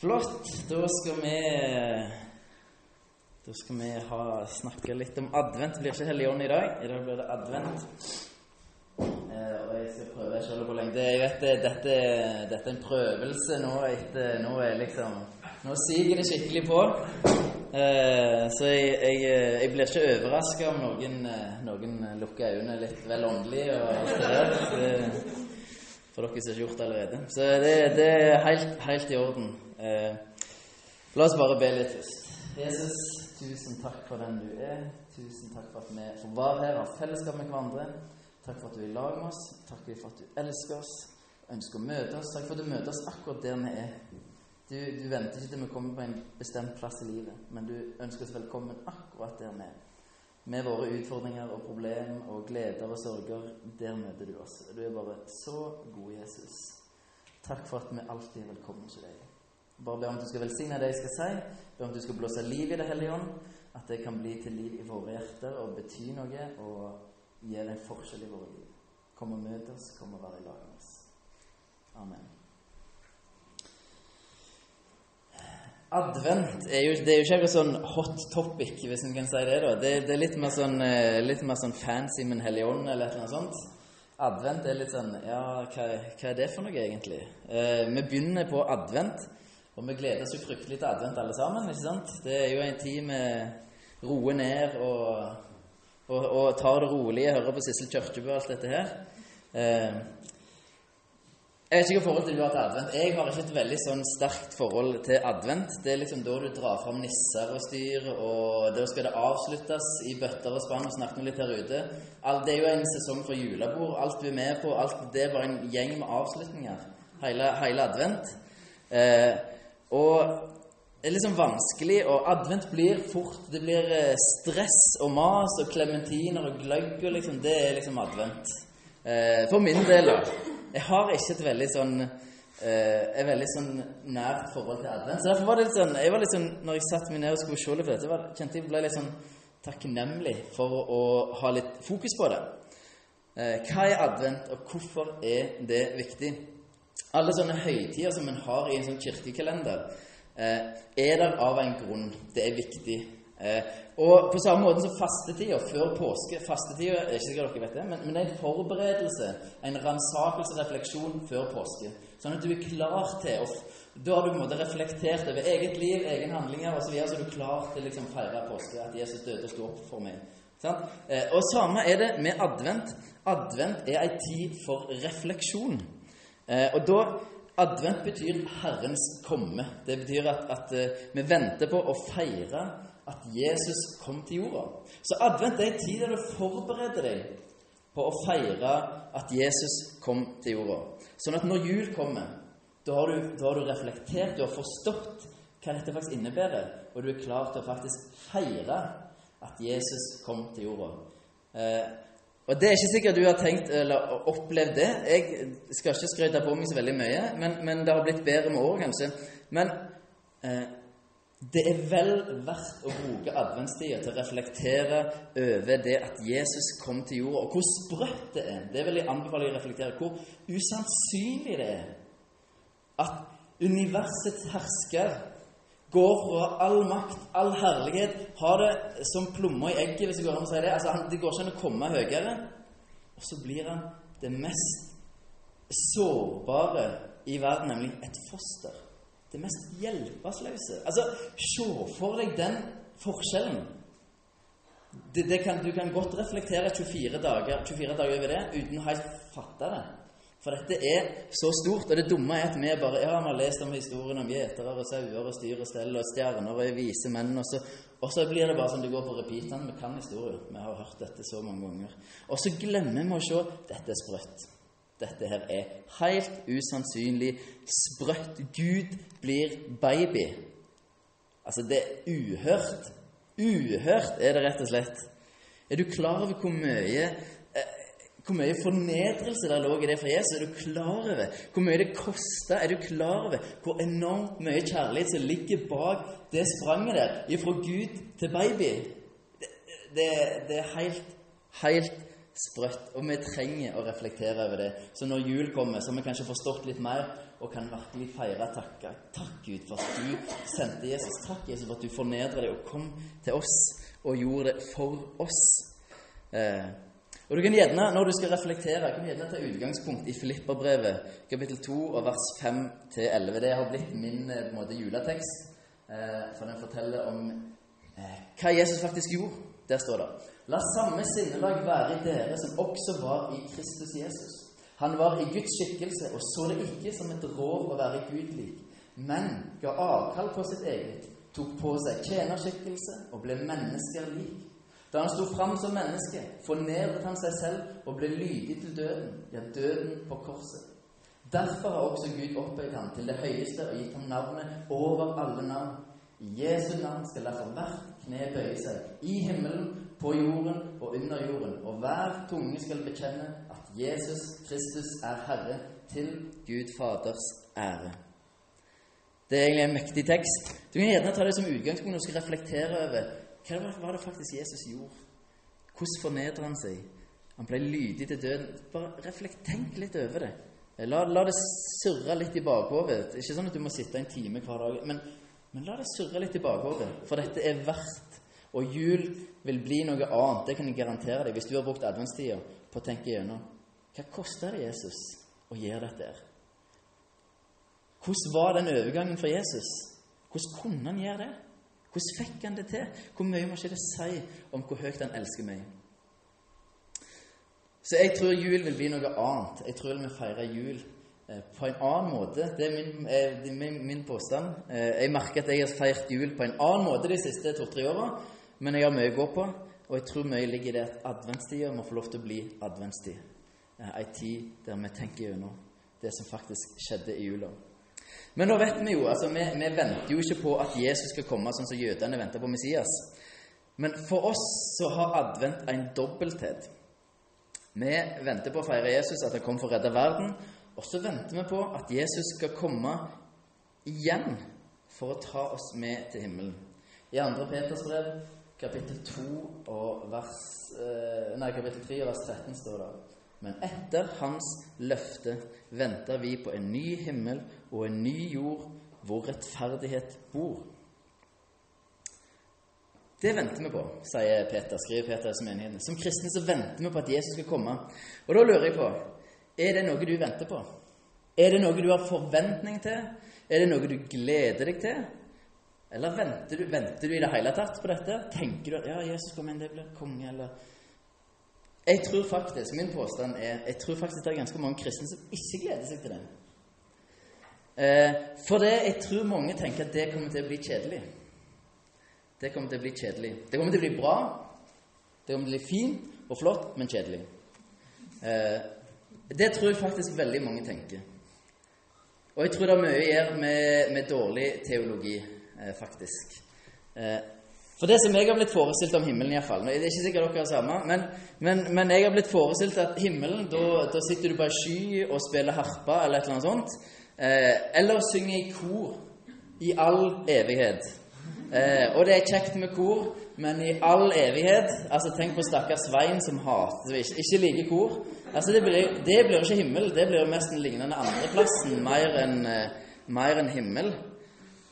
Flott. Da skal vi Da skal vi ha, snakke litt om advent. Det blir ikke Helligånd i dag. I dag blir det advent. Eh, og jeg skal prøve selv hvor lenge det Jeg vet det, dette, dette er en prøvelse nå etter Nå er liksom Nå siger det skikkelig på. Eh, så jeg, jeg, jeg blir ikke overraska om noen, eh, noen lukker øynene litt vel åndelig og alt det der. For dere som ikke har gjort det allerede. Så det, det er helt, helt i orden. Eh, la oss bare be litt først. Jesus, tusen takk for den du er. Tusen takk for at vi får være her, har fellesskap med hverandre. Takk for at du er i lag med oss. Takk for at du elsker oss, ønsker å møte oss. Takk for at du møter oss akkurat der vi er. Du, du venter ikke til vi kommer på en bestemt plass i livet, men du ønsker oss velkommen akkurat der vi er. Med våre utfordringer og problemer og gleder og sorger. Der møter du oss. Du er bare så god, Jesus. Takk for at vi alltid er velkommen til deg. Bare be om du skal velsigne det jeg skal si. Be om du skal blåse liv i Det hellige ånd. At det kan bli til liv i våre hjerter og bety noe og gjøre en forskjell i våre liv. Kom og møt oss. Kom og være i lag med oss. Amen. Advent er jo, det er jo ikke noe sånn hot topic, hvis en kan si det. da. Det, det er litt mer sånn, eh, litt mer sånn fancy med en hellig ånd eller noe sånt. Advent er litt sånn Ja, hva, hva er det for noe, egentlig? Eh, vi begynner på advent, og vi gleder oss jo fryktelig til advent alle sammen. ikke sant? Det er jo en tid vi roer ned og, og, og tar det rolig, hører på Sissel Kyrkjebø og alt dette her. Eh, jeg vet ikke hva forhold du har til advent. Jeg har ikke et veldig sånn sterkt forhold til advent. Det er liksom da du drar fram nisser og styr, og da skal det avsluttes i bøtter og spann. og snakke vi litt her ute. Det er jo en sesong for julebord. Alt du er med på, alt, det er bare en gjeng med avslutninger. Hele, hele advent. Eh, og det er liksom vanskelig, og advent blir fort Det blir stress og mas og klementiner og gløgg og liksom Det er liksom advent. Eh, for min del, da. Jeg har ikke et veldig sånn eh, et veldig sånn nært forhold til advent. Så derfor var det litt sånn jeg var litt sånn, Når jeg satte meg ned og skulle se litt på dette, var, kjente jeg ble litt sånn takknemlig for å ha litt fokus på det. Eh, hva er advent, og hvorfor er det viktig? Alle sånne høytider som en har i en sånn kirkekalender, eh, er der av en grunn. Det er viktig. Eh, og på samme måte som fastetida før påske Fastetida er ikke sikkert dere vet det, men, men det er en forberedelse, en ransakelse, refleksjon før påske. Sånn at du er klar til å Da har du på en måte reflektert over eget liv, egne handlinger osv., så, videre, så er du klar til å liksom, feire påske, at Jesus døde og sto opp for meg. Sånn? Eh, og samme er det med advent. Advent er ei tid for refleksjon. Eh, og da Advent betyr Herrens komme. Det betyr at, at uh, vi venter på å feire at Jesus kom til jorda. Så advent er en tid der du forbereder deg på å feire at Jesus kom til jorda. Sånn at når jul kommer, da har, du, da har du reflektert, du har forstått hva dette faktisk innebærer, og du er klar til å faktisk feire at Jesus kom til jorda. Eh, og Det er ikke sikkert du har tenkt eller opplevd det. Jeg skal ikke skryte på meg så veldig mye, men, men det har blitt bedre med året, kanskje. Men eh, det er vel verdt å bruke adventstida til å reflektere over det at Jesus kom til jorda, og hvor sprøtt det er. Det vil jeg anbefale å reflektere. Hvor usannsynlig det er at universets hersker går fra all makt, all herlighet, har det som plommer i egget, hvis det går an å si det. Altså, han, Det går ikke an å komme høyere. Og så blir han det mest sårbare i verden, nemlig et foster det mest hjelpeløse. Altså, se for deg den forskjellen. Det, det kan, du kan godt reflektere 24 dager, 24 dager over det uten å helt fatte det. For dette er så stort. Og det dumme er at vi bare ja, vi har lest om historien om gjetere og sauer og styr og stell og stjerner og vise menn. Og så, og så blir det bare som det går på repeat. Vi kan historien. Vi har hørt dette så mange ganger. Og så glemmer vi å se dette er sprøtt. Dette her er helt usannsynlig sprøtt. Gud blir baby. Altså, det er uhørt. Uhørt er det rett og slett. Er du klar over hvor mye hvor mye fornedrelse der lå i det for Jesus? Er du klar over hvor mye det kosta? Er du klar over hvor enormt mye kjærlighet som ligger bak det spranget der, ifra Gud til baby? Det, det, det er helt, helt sprøtt. Og vi trenger å reflektere over det. Så når jul kommer, så har vi kanskje forstått litt mer og kan virkelig feire takke. Takk, Gud, for at du sendte Jesus. Takk, Jesus, for at du fornedra deg og kom til oss og gjorde det for oss. Eh, og du kan gjerne, Når du skal reflektere, kan du gjerne ta utgangspunkt i Filipperbrevet, kapittel 2, og vers 5-11. Det har blitt min eh, måte, juletekst, eh, for den forteller om eh, hva Jesus faktisk gjorde. Der står det La samme sinnelag være i dere som også var i Kristus Jesus. Han var i Guds skikkelse og så det ikke som et rov å være Gud lik, men ga avkall på sitt eget, tok på seg tjenerskikkelse og ble mennesker lik. Da han sto fram som menneske, fornedret han seg selv og ble lydig til døden, ja, døden på korset. Derfor har også Gud opphøyd ham til det høyeste og gitt ham navnet over alle navn. I Jesu navn skal derfor hvert kne bøye seg, i himmelen, på jorden og under jorden, og hver tunge skal bekjenne at Jesus Kristus er Herre, til Gud Faders ære. Det er egentlig en mektig tekst. Du kan gjerne ta det som utgangspunkt og skal reflektere over hva var det faktisk Jesus gjorde. Hvordan fornedrer han seg? Han ble lydig til døden. Bare reflekt, tenk litt over det. La, la det surre litt i bakhodet. Ikke sånn at du må sitte en time hver dag, men, men la det surre litt i bakhodet. For dette er verdt Og jul vil bli noe annet. Det kan jeg garantere deg hvis du har brukt adventstida på å tenke gjennom. Hva koster det Jesus å gjøre dette? her? Hvordan var den overgangen for Jesus? Hvordan kunne han gjøre det? Hvordan fikk han det til? Hvor mye må ikke det si om hvor høyt han elsker meg? Så jeg tror jul vil bli noe annet. Jeg tror vi feirer jul eh, på en annen måte. Det er min, eh, det er min, min påstand. Eh, jeg merker at jeg har feirt jul på en annen måte de siste to-tre åra, men jeg har mye å gå på. Og jeg tror mye ligger i det at adventstida må få lov til å bli adventstid. Ei tid der vi tenker gjennom det som faktisk skjedde i jula. Men nå vet vi jo, altså vi, vi, venter jo ikke på at Jesus skal komme sånn som jødene venter på Messias. Men for oss så har advent en dobbelthet. Vi venter på å feire Jesus, at han kommer for å redde verden. Og så venter vi på at Jesus skal komme igjen for å ta oss med til himmelen. I 2. Peters brev, kapittel 2 og vers, eh, nei, kapittel 3 og vers 13 står det Men etter Hans løfte venter vi på en ny himmel og en ny jord hvor rettferdighet bor. Det venter vi på, sier Peter, skriver Peter som menighetene. Som kristne så venter vi på at Jesus skal komme. Og da lurer jeg på er det noe du venter på? Er det noe du har forventning til? Er det noe du gleder deg til? Eller venter du, venter du i det hele tatt på dette? Tenker du at ja, Jesus kommer inn, det blir konge, eller Jeg tror faktisk, Min påstand er jeg tror faktisk det er ganske mange kristne som ikke gleder seg til det. Eh, for det, jeg tror mange tenker at det kommer til å bli kjedelig. Det kommer til å bli kjedelig. Det kommer til å bli bra. Det kommer til å bli fint og flott, men kjedelig. Eh, det tror jeg faktisk veldig mange tenker. Og jeg tror det har mye å gjøre med, med dårlig teologi, eh, faktisk. Eh, for det som jeg har blitt forestilt om himmelen, iallfall Det er ikke sikkert dere har samme, men, men, men, jeg har blitt forestilt at himmelen, da sitter du på ei sky og spiller harpe eller et eller annet sånt. Eh, eller synge i kor i all evighet. Eh, og det er kjekt med kor, men i all evighet altså Tenk på stakkars Svein som hater ikke, ikke liker kor. Altså det blir, det blir ikke himmel, det blir mest en lignende andreplassen mer enn eh, mer enn himmel.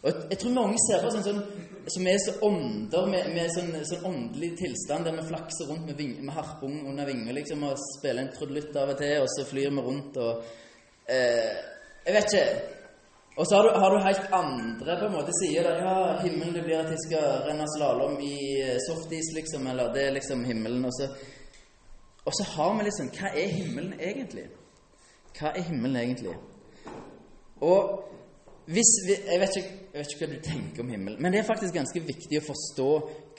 Og jeg, tror mange ser på oss sånn som er så ånder, med, med sånn, sånn, åndelig tilstand der vi flakser rundt med, ving, med harpung under vinger liksom, og spiller en trudelutt av og til, og så flyr vi rundt og eh, Jeg vet ikke. Og så har du, har du, helt andre på en måte sider der ja, himmelen det blir at jeg skal renne slalåm i eh, softis, liksom, eller det er liksom himmelen. Og så, og så har vi liksom Hva er himmelen egentlig? Hva er himmelen egentlig? Og hvis vi, jeg, vet ikke, jeg vet ikke hva du tenker om himmelen, men det er faktisk ganske viktig å forstå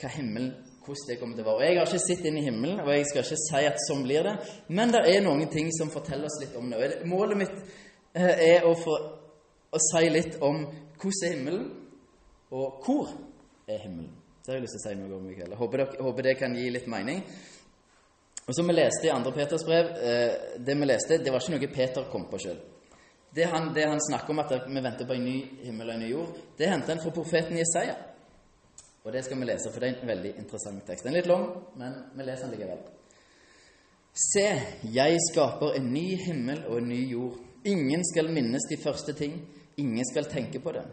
hva himmelen hvordan det kommer til å være. Og Jeg har ikke sett inn i himmelen, og jeg skal ikke si at sånn blir det, men det er noen ting som forteller oss litt om det. Og Målet mitt er å få å si litt om hvordan er himmelen, og hvor er himmelen. Det har jeg lyst til å si noe om i kveld. Håper, håper det kan gi litt mening. Og som vi leste i 2. Peters brev, eh, det vi leste, det var ikke noe Peter kom på sjøl. Det han, det han, snakker om at vi venter på en ny himmel og en ny jord, det henter han fra profeten Jesaja. Og det skal vi lese, for det er en veldig interessant tekst. Den er litt lang, men vi leser den likevel. Se, jeg skaper en ny himmel og en ny jord. Ingen skal minnes de første ting, ingen skal tenke på det.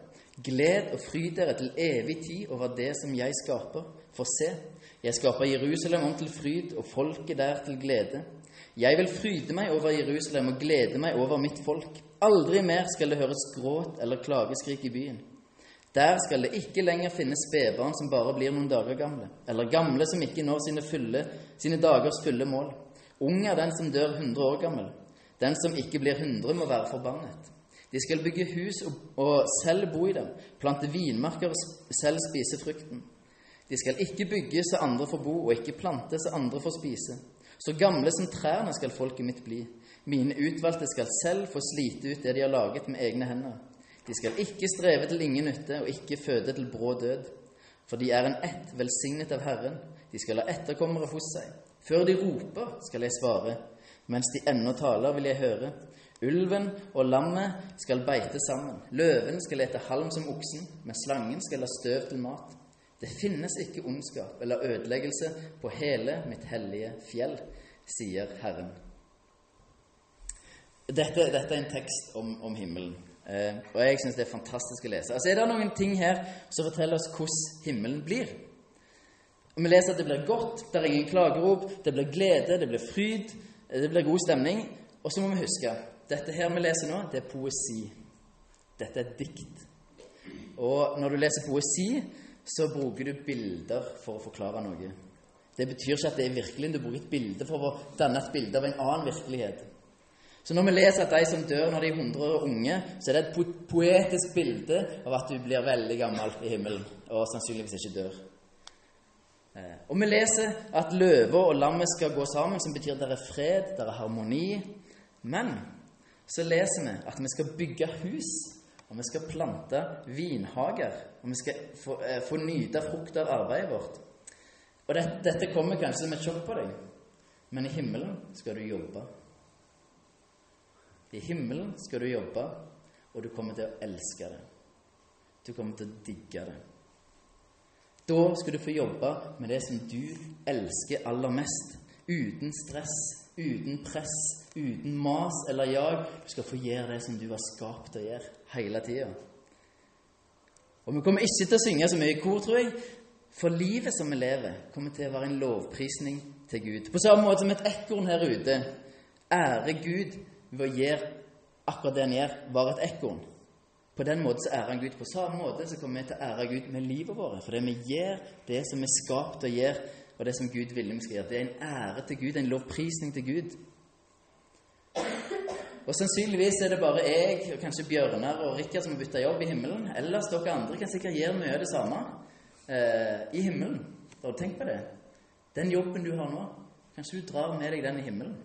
Gled og fryd dere til evig tid over det som jeg skaper. For se, jeg skaper Jerusalem om til fryd og folket der til glede. Jeg vil fryde meg over Jerusalem og glede meg over mitt folk. Aldri mer skal det høres gråt eller klageskrik i byen. Der skal det ikke lenger finnes spedbarn som bare blir noen dager gamle, eller gamle som ikke når sine, fulle, sine dagers fulle mål. Ung er den som dør hundre år gammel. Den som ikke blir hundre, må være forbannet. De skal bygge hus og, selv bo i dem, plante vinmarker og selv spise frukten. De skal ikke bygge så andre får bo, og ikke plante så andre får spise. Så gamle som trærne skal folket mitt bli. Mine utvalgte skal selv få slite ut det de har laget med egne hender. De skal ikke streve til ingen nytte og ikke føde til brå død. For de er en ett velsignet av Herren. De skal ha etterkommere hos seg. Før de roper, skal jeg svare. Mens de ennå taler, vil jeg høre. Ulven og lammet skal beite sammen. Løven skal ete halm som oksen, men slangen skal la støv til mat. Det finnes ikke ondskap eller ødeleggelse på hele mitt hellige fjell, sier Herren. Dette, dette er en tekst om, om himmelen. Eh, og jeg syns det er fantastisk å lese. Altså er det noen ting her som forteller oss hvordan himmelen blir. Vi leser at det blir godt, det er ingen klagerop, det blir glede, det blir fryd, det blir god stemning. Og så må vi huske dette her vi leser nå, det er poesi. Dette er dikt. Og når du leser poesi, så bruker du bilder for å forklare noe. Det betyr ikke at det er virkelig. Du bruker et bilde for å danne et bilde av en annen virkelighet. Så når vi leser at de som dør når de er 100 år unge, så er det et poetisk bilde av at du blir veldig gammel i himmelen og sannsynligvis ikke dør. Eh, og vi leser at løva og lammet skal gå sammen, som betyr at det er fred, det er harmoni. Men så leser vi at vi skal bygge hus, og vi skal plante vinhager. Og vi skal få, eh, få nyte frukt av arbeidet vårt. Og det, dette kommer kanskje som et sjokk på deg, men i himmelen skal du jobbe. I himmelen skal du jobbe, og du kommer til å elske det. Du kommer til å digge det. Da skal du få jobbe med det som du elsker aller mest. Uten stress, uten press, uten mas eller jag. Du skal få gjøre det som du har skapt å gjøre hele tida. Og vi kommer ikke til å synge så mye i kor, tror jeg, for livet som vi lever, kommer til å være en lovprisning til Gud. På samme måte som et ekorn her ute ærer Gud ved å gjøre akkurat det han gjør, var et ekorn. På den måten så ærer han Gud. På samme måte så kommer vi til å ære Gud med livet vårt. For det vi gjør det som er skapt å gjøre, og det som Gud ville vi skal gjøre. Det er en ære til Gud, en lovprisning til Gud. Og Sannsynligvis er det bare jeg og kanskje Bjørnar og Rikard som har bytta jobb i himmelen. Ellers dere andre kan sikkert gjøre mye av det samme eh, i himmelen. Har du tenkt på det? Den jobben du har nå, kanskje du drar med deg den i himmelen.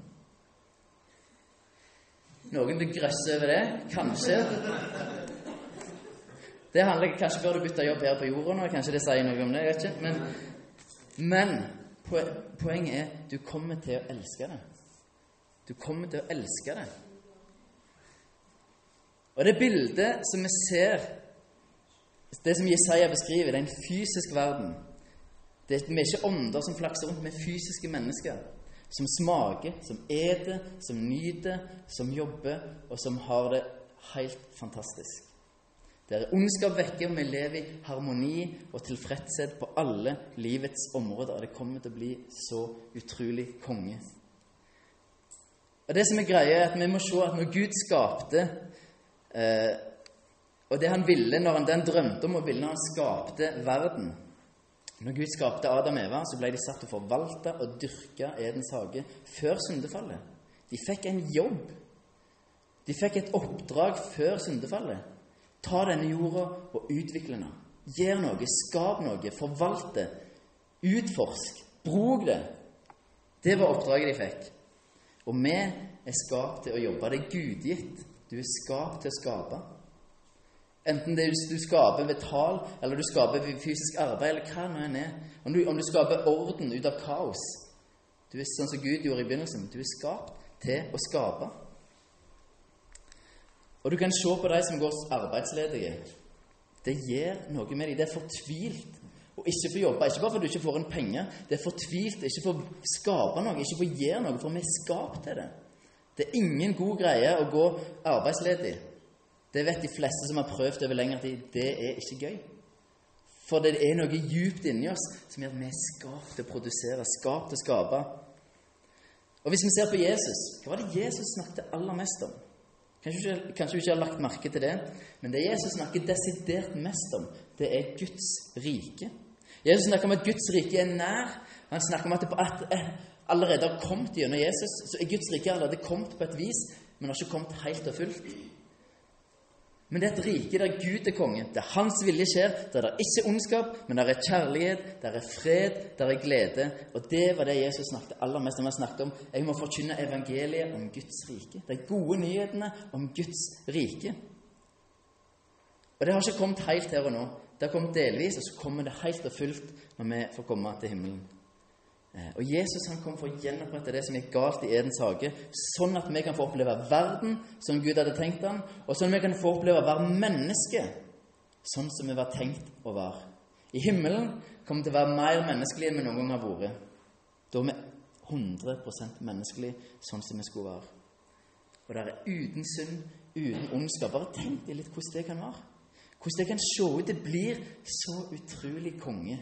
Noen vil grøsse over det. Kanskje. Det handler kanskje før du bytter jobb her på jorda nå. Kanskje det sier noe om det. jeg vet ikke. Men, men poenget er du kommer til å elske det. Du kommer til å elske det. Og det bildet som vi ser, det som Jesaja beskriver, det er en fysisk verden. Det er, vi er ikke ånder som flakser rundt, vi er fysiske mennesker som smaker, som eter, som nyter, som jobber, og som har det helt fantastisk. Det er ondskap vekke, og vi lever i harmoni og tilfredshet på alle livets områder. Det kommer til å bli så utrolig konge. Og Det som er greia, er at vi må se at når Gud skapte eh, Og det han ville når han den drømte om å ville når han skapte verden når Gud skapte Adam og Eva, så ble de satt til å forvalte og dyrke Edens hage før syndefallet. De fikk en jobb. De fikk et oppdrag før syndefallet. Ta denne jorda og utvikle den. Gjør noe, skap noe, forvalt det. Utforsk. Bruk det. Det var oppdraget de fikk. Og vi er skapt til å jobbe. Det er gudgitt. Du er skapt til å skape. Enten det du skaper ved tall, eller du skaper ved fysisk arbeid, eller hva nå enn er. Om du, om du skaper orden ut av kaos. Du er sånn som Gud gjorde i begynnelsen. Du er skapt til å skape. Og du kan se på de som går arbeidsledige. Det gjør noe med dem. Det er fortvilt å ikke få jobbe. Ikke bare fordi du ikke får en penge. Det er fortvilt ikke få skape noe, ikke få gjøre noe, for vi er skapt til det. Det er ingen god greie å gå arbeidsledig. Det vet de fleste som har prøvd over lengre tid. Det er ikke gøy. For det er noe djupt inni oss som gjør at vi er skapt til å produsere, skapt til å skape. Og Hvis vi ser på Jesus, hva var det Jesus snakket aller mest om? Kanskje, kanskje du ikke har lagt merke til det, men det Jesus snakker desidert mest om, det er Guds rike. Jesus snakker om at Guds rike er nær. Han snakker om at det allerede har kommet gjennom Jesus. Så er Guds rike allerede kommet på et vis, men har ikke kommet helt og fullt. Men det er et rike der Gud er konge, der Hans vilje skjer, der det er ikke ondskap, men der er kjærlighet, der er fred, der er glede. Og det var det Jesus snakket aller mest om. Han snakket om jeg må forkynne evangeliet om Guds rike. De gode nyhetene om Guds rike. Og det har ikke kommet helt her og nå. Det har kommet delvis, og så kommer det helt og fullt når vi får komme til himmelen. Eh, og Jesus han kom for å gjenopprette det som gikk galt i Edens hage, sånn at vi kan få oppleve verden som Gud hadde tenkt den, og sånn at vi kan få oppleve å være menneske sånn som vi var tenkt å være. I himmelen kommer vi til å være mer menneskelige enn vi noen gang har vært. Da er vi 100 menneskelige sånn som vi skulle være. Og det er uten synd, uten ondskap. Bare tenk deg litt hvordan det kan være. Hvordan det kan se ut. Det blir så utrolig konge.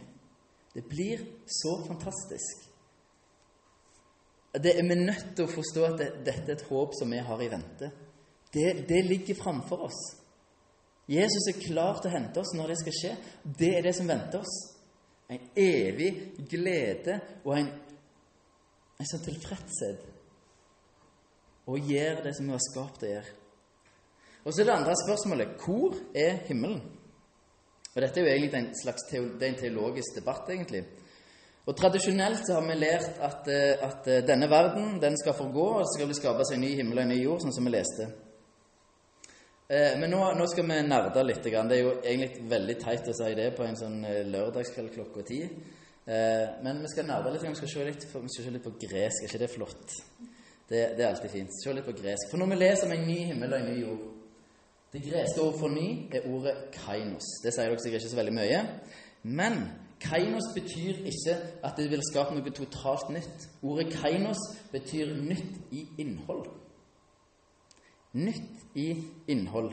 Det blir så fantastisk. Det er vi nødt til å forstå at det, dette er et håp som vi har i vente. Det, det ligger framfor oss. Jesus er klar til å hente oss når det skal skje. Det er det som venter oss. En evig glede og en, en sånn tilfredshet. Og gjør det som vi har skapt å gjøre. Og så er det andre spørsmålet hvor er himmelen? Og Dette er jo egentlig en slags er teologisk debatt, egentlig. Og Tradisjonelt så har vi lært at, eh, at, eh, denne verden den skal forgå, og det skal bli skapes en ny himmel og en ny jord, sånn som vi leste. Eh, men nå, nå, skal vi nerde litt. Det er jo egentlig veldig teit å si det på en sånn lørdagskveld klokka ti. Men vi skal nerde litt, vi skal se litt, vi skal se litt på gresk. Er ikke det flott? Det, det er alltid fint. Se litt på gresk. For når vi leser om en ny himmel og en ny jord det greske ordet for ny er ordet kainos. Det sier dere sikkert ikke så veldig mye. Men kainos betyr ikke at det vil skape noe totalt nytt. Ordet kainos betyr nytt i innhold. Nytt i innhold.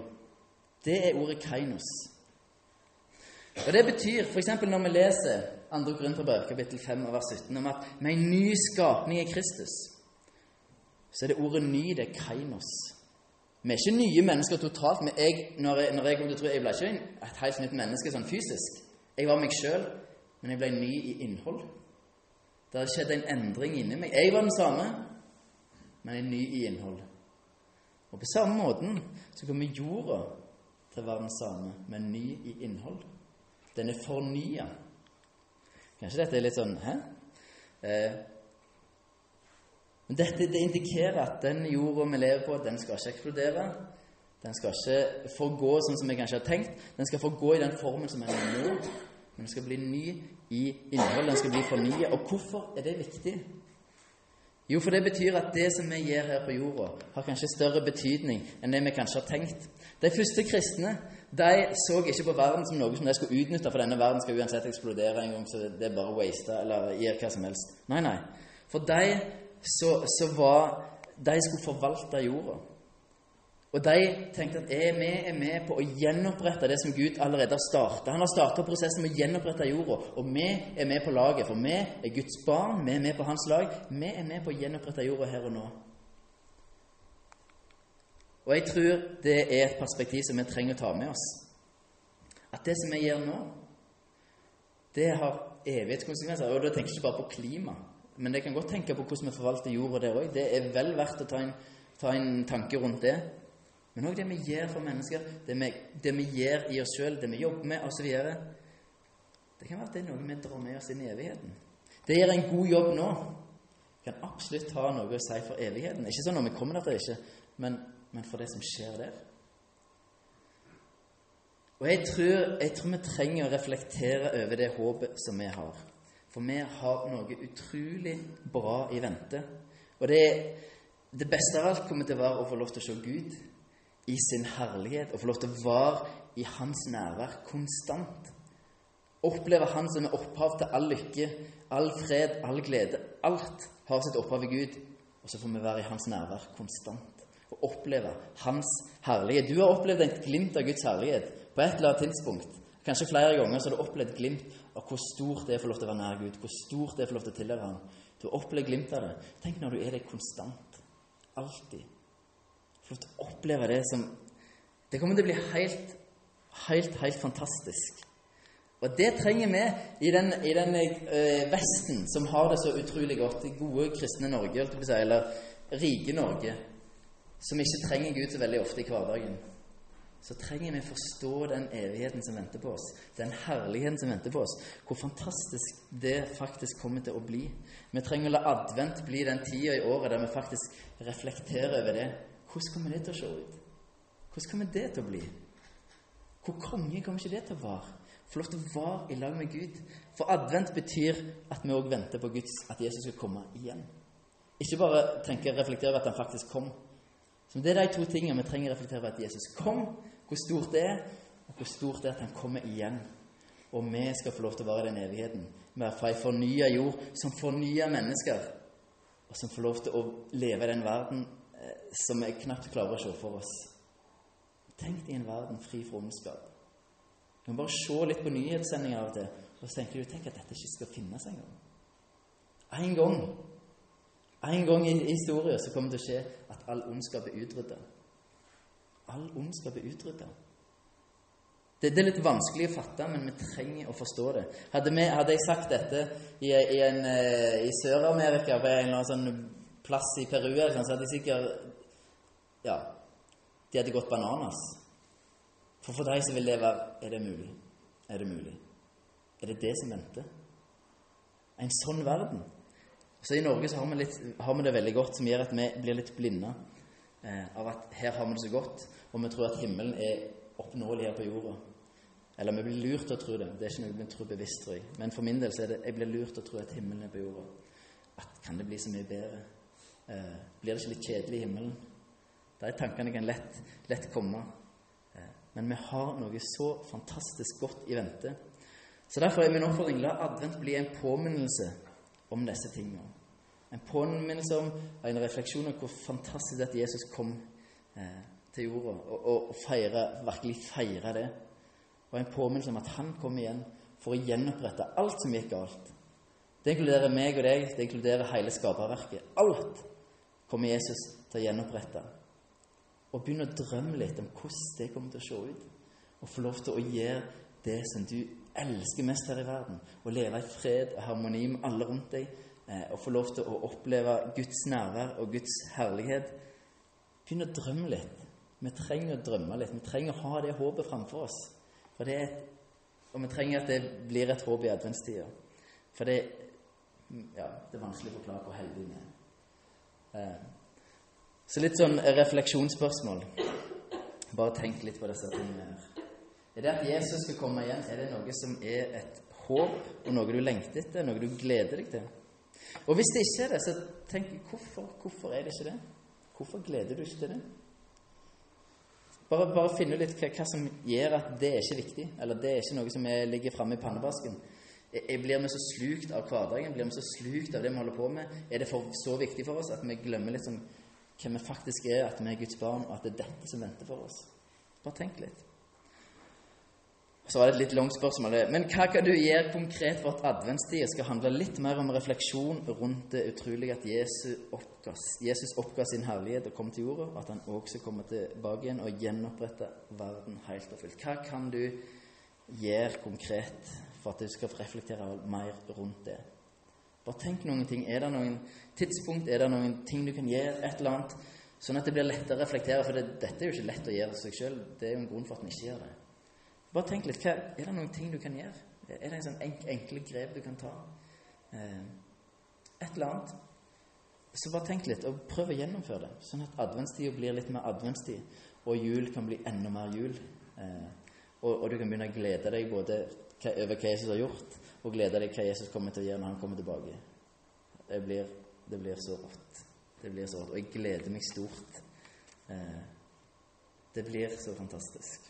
Det er ordet kainos. Og Det betyr f.eks. når vi leser 2. Korinterbrev, kapittel 5, vers 17, om at med en ny skapning i Kristus, så er det ordet 'ny', det er kainos. Vi er ikke nye mennesker totalt. Men jeg, når, jeg, når jeg jeg ble ikke et helt nytt menneske sånn fysisk. Jeg var meg sjøl, men jeg ble ny i innhold. Det har skjedd en endring inni meg. Jeg var den samme, men jeg er ny i innhold. Og på samme måten så kommer jorda til å være den samme, men ny i innhold. Den er fornya. Kanskje dette er litt sånn Hæ? Eh, men dette det indikerer at den jorda vi lever på, den skal ikke eksplodere. Den skal ikke forgå sånn som vi kanskje har tenkt. Den skal forgå i den formen som den er nå. Men den skal bli ny i innholdet, Den skal bli fornya. Og hvorfor er det viktig? Jo, for det betyr at det som vi gjør her på jorda, har kanskje større betydning enn det vi kanskje har tenkt. De første kristne de så ikke på verden som noe som de skulle utnytte, for denne verden skal uansett eksplodere en gang, så det er bare waste eller gjør hva som helst. Nei, nei. For de så, så var De skulle forvalte jorda. Og de tenkte at er vi er med på å gjenopprette det som Gud allerede har starta. Han har starta prosessen med å gjenopprette jorda, og vi er med på laget. For vi er Guds barn, vi er med på hans lag. Vi er med på å gjenopprette jorda her og nå. Og jeg tror det er et perspektiv som vi trenger å ta med oss. At det som vi gjør nå, det har evighetskonsekvenser. Og da tenker jeg ikke bare på klima. Men jeg kan godt tenke på hvordan vi forvalter jorda der òg. Det er vel verdt å ta en, ta en tanke rundt det. Men òg det vi gjør for mennesker, det vi, det vi gjør i oss sjøl, det vi jobber med osv. Det kan være at det er noe vi drar med oss inn i evigheten. Det gjør en god jobb nå. Kan absolutt ha noe å si for evigheten. Ikke sånn når vi kommer der ikke, men, men for det som skjer der. Og jeg tror, jeg tror vi trenger å reflektere over det håpet som vi har. For vi har noe utrolig bra i vente. Og det, det beste av alt kommer til å være å få lov til å se Gud i sin herlighet og få lov til å være i Hans nærvær konstant. Oppleve Han som er opphav til all lykke, all fred, all glede. Alt har sitt opphav i Gud. Og så får vi være i hans nærvær konstant og oppleve hans herlighet. Du har opplevd et glimt av Guds herlighet på et eller annet tidspunkt. Kanskje flere ganger så har du opplevd et glimt av hvor stort det er for lov til å være nær Gud, hvor stort det er for lov til å tilhøre ham. Du har opplevd glimt av det. Tenk når du er det konstant. Alltid. Få lov til å oppleve det som Det kommer til å bli helt, helt, helt fantastisk. Og det trenger vi i den, i den øh, Vesten som har det så utrolig godt. Det gode kristne Norge, eller rike Norge, som ikke trenger Gud så veldig ofte i hverdagen så trenger vi forstå den evigheten som venter på oss, den herligheten som venter på oss, hvor fantastisk det faktisk kommer til å bli. Vi trenger å la advent bli den tida i året der vi faktisk reflekterer over det. Hvordan kommer det til å se ut? Hvordan kommer det til å bli? Hvor konge kommer ikke det til å være? Få lov til å være i lag med Gud. For advent betyr at vi òg venter på Guds, at Jesus skal komme igjen. Ikke bare tenke reflektere over at han faktisk kom. Så Det er de to tingene vi trenger å reflektere over at Jesus kom, hvor stort det er, og hvor stort det er at han kommer igjen. Og vi skal få lov til å være i den evigheten. Være fra ei fornya jord som fornyer mennesker, og som får lov til å leve i den verden som vi knapt klarer å se for oss. Tenk deg en verden fri for ondskap. Du kan bare se litt på nyhetssendinger av til, og så tenker du tenk at dette ikke skal finnes engang. En gang en gang i historien så kommer det til å skje at all ondskap er utrydda all ondskap er utrydda. Det, det, er litt vanskelig å fatte, men vi trenger å forstå det. Hadde, vi, hadde jeg sagt dette i, i, eh, i Sør-Amerika, på en eller annen sånn plass i Peru, så hadde de sikkert Ja, de hadde gått bananas. For for deg som vil leve Er det mulig? Er det mulig? Er det det som venter? En sånn verden. Så I Norge så har vi, litt, har vi det veldig godt, som gjør at vi blir litt blinde eh, av at her har vi det så godt, og vi tror at himmelen er oppnåelig her på jorda. Eller vi blir lurt til å tro det. Det er ikke noe vi tror bevisst, tror jeg. Men for min del så er det jeg blir lurt til å tro at himmelen er på jorda. At kan det bli så mye bedre? Eh, blir det ikke litt kjedelig i himmelen? De tankene kan lett, lett komme. Eh, men vi har noe så fantastisk godt i vente. Så derfor er min oppfordring la advent bli en påminnelse om disse tingene. En påminnelse om en refleksjon om hvor fantastisk det at Jesus kom eh, til jorda, og, og, og feire, virkelig feire det. Og en påminnelse om at han kom igjen for å gjenopprette alt som gikk galt. Det inkluderer meg og deg, det inkluderer hele skaperverket. Alt kommer Jesus til å gjenopprette. Og begynne å drømme litt om hvordan det kommer til å se ut. Og få lov til å gjøre det som du elsker mest her i verden. Å leve i fred og harmoni med alle rundt deg eh, og få lov til å oppleve Guds nærvær og Guds herlighet. Begynn å drømme litt. Vi trenger å drømme litt. Vi trenger å ha det håpet framfor oss. For det er, og vi trenger at det blir et håp i adventstida. For det, ja, det er vanskelig å forklare hvor heldig vi er. Eh, så litt sånn refleksjonsspørsmål. Bare tenk litt på disse tingene her. Er det at Jesus skal komme igjen, er det noe som er et håp, og noe du lengter etter, noe du gleder deg til? Og hvis det ikke er det, så tenk hvorfor, hvorfor er det ikke det? Hvorfor gleder du ikke til det? Bare, bare finne litt hva, hva, som gjør at det er ikke viktig, eller det er ikke noe som er, ligger framme i pannebasken. Blir vi så slukt av hverdagen? Blir vi så slukt av det vi holder på med? Er det for, så viktig for oss at vi glemmer sånn hvem vi faktisk er, at vi er Guds barn, og at det er dette som venter for oss? Bare tenk litt. Så var det et litt langt spørsmål. Men hva kan du gjøre konkret for at adventstida skal handle litt mer om refleksjon rundt det utrolige at Jesus oppga, Jesus oppga sin herlighet og kom til jorda, og at han også kommer tilbake igjen og gjenoppretter verden helt og fullt? Hva kan du gjøre konkret for at du skal reflektere mer rundt det? Bare tenk noen ting. Er det noen tidspunkt, er det noen ting du kan gjøre, et eller annet, sånn at det blir lettere å reflektere? For det, dette er jo ikke lett å gjøre seg sjøl. Det er jo en grunn for at vi ikke gjør det. Bare tenk litt. Hva, er det noen ting du kan gjøre? Er det en sånn enk, enkle grep du kan ta? Eh, et eller annet. Så bare tenk litt, og prøv å gjennomføre det, sånn at adventstida blir litt mer adventstid, og jul kan bli enda mer jul. Eh, og, og, du kan begynne å glede deg både over hva Jesus har gjort, og glede deg hva Jesus kommer til å gjøre når han kommer tilbake. Det blir, det blir så rått. Det blir så rått. Og jeg gleder meg stort. Eh, det blir så fantastisk.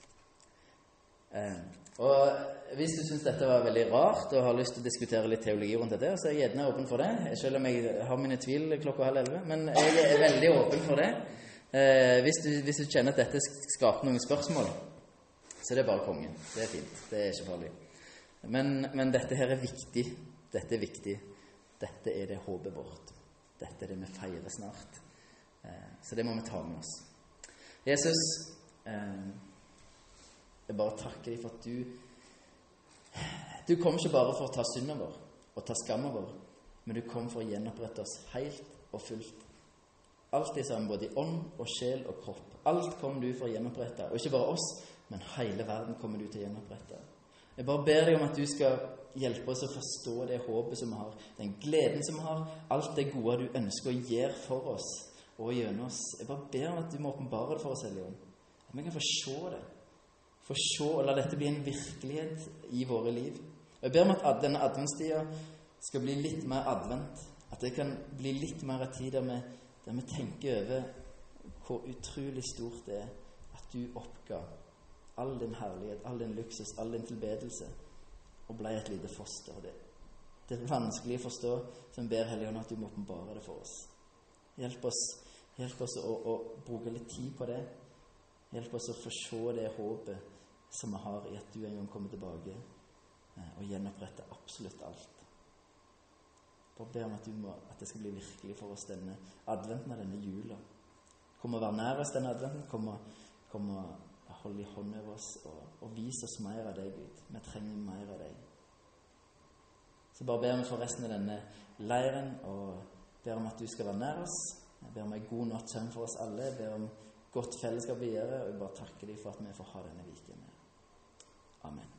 Eh, og hvis du syns dette var veldig rart og har lyst til å diskutere litt teologi rundt dette, så er jeg gjerne åpen for det. Selv om jeg har mine tvil klokka halv elleve. Men jeg er veldig åpen for det. Eh, hvis, du, hvis, du, kjenner at dette skaper noen spørsmål, så det er bare kongen. Det er fint. Det er ikke farlig. Men, men dette her er viktig. Dette er viktig. Dette er det håpet vårt. Dette er det vi feirer snart. Eh, så det må vi ta med oss. Jesus, eh, jeg bare takker deg for at du Du kom ikke bare for å ta synden vår og ta skammen vår, men du kom for å gjenopprette oss helt og fullt. Alt i sammen, både i ånd og sjel og kropp. Alt kom du for å gjenopprette. Og ikke bare oss, men hele verden kommer du til å gjenopprette. Jeg bare ber deg om at du skal hjelpe oss å forstå det håpet som vi har, den gleden som vi har, alt det gode du ønsker å gjøre for oss og gjennom oss. Jeg bare ber om at du må åpenbare det for oss, Hellige. At vi kan få se det. Få se og la dette bli en virkelighet i våre liv. Og Jeg ber om at denne adventstida skal bli litt mer advent. At det kan bli litt mer av tid der vi, der vi tenker over hvor utrolig stort det er at du oppga all din herlighet, all din luksus, all din tilbedelse, og ble et lite foster. Det, det er vanskelig å forstå, så vi ber Helligånd at du må åpenbare det for oss. Hjelp oss, hjelp oss å, å, bruke litt tid på det. Hjelp oss å få se det håpet som vi har i at du en gang kommer tilbake eh, og gjenoppretter absolutt alt. Bare ber om at, må, at, det skal bli virkelig for oss denne adventen og denne jula. Kom og vær nær oss denne adventen. Kom og, kom og hold i hånd over oss og, og vis oss mer av deg, Gud. Vi trenger mer av deg. Så bare ber vi for resten av denne leiren og ber om at du skal være nær oss. Jeg ber om en god natts søvn for oss alle. Jeg ber om godt fellesskap videre. Og jeg bare takker deg for at vi får ha denne viken. Amen.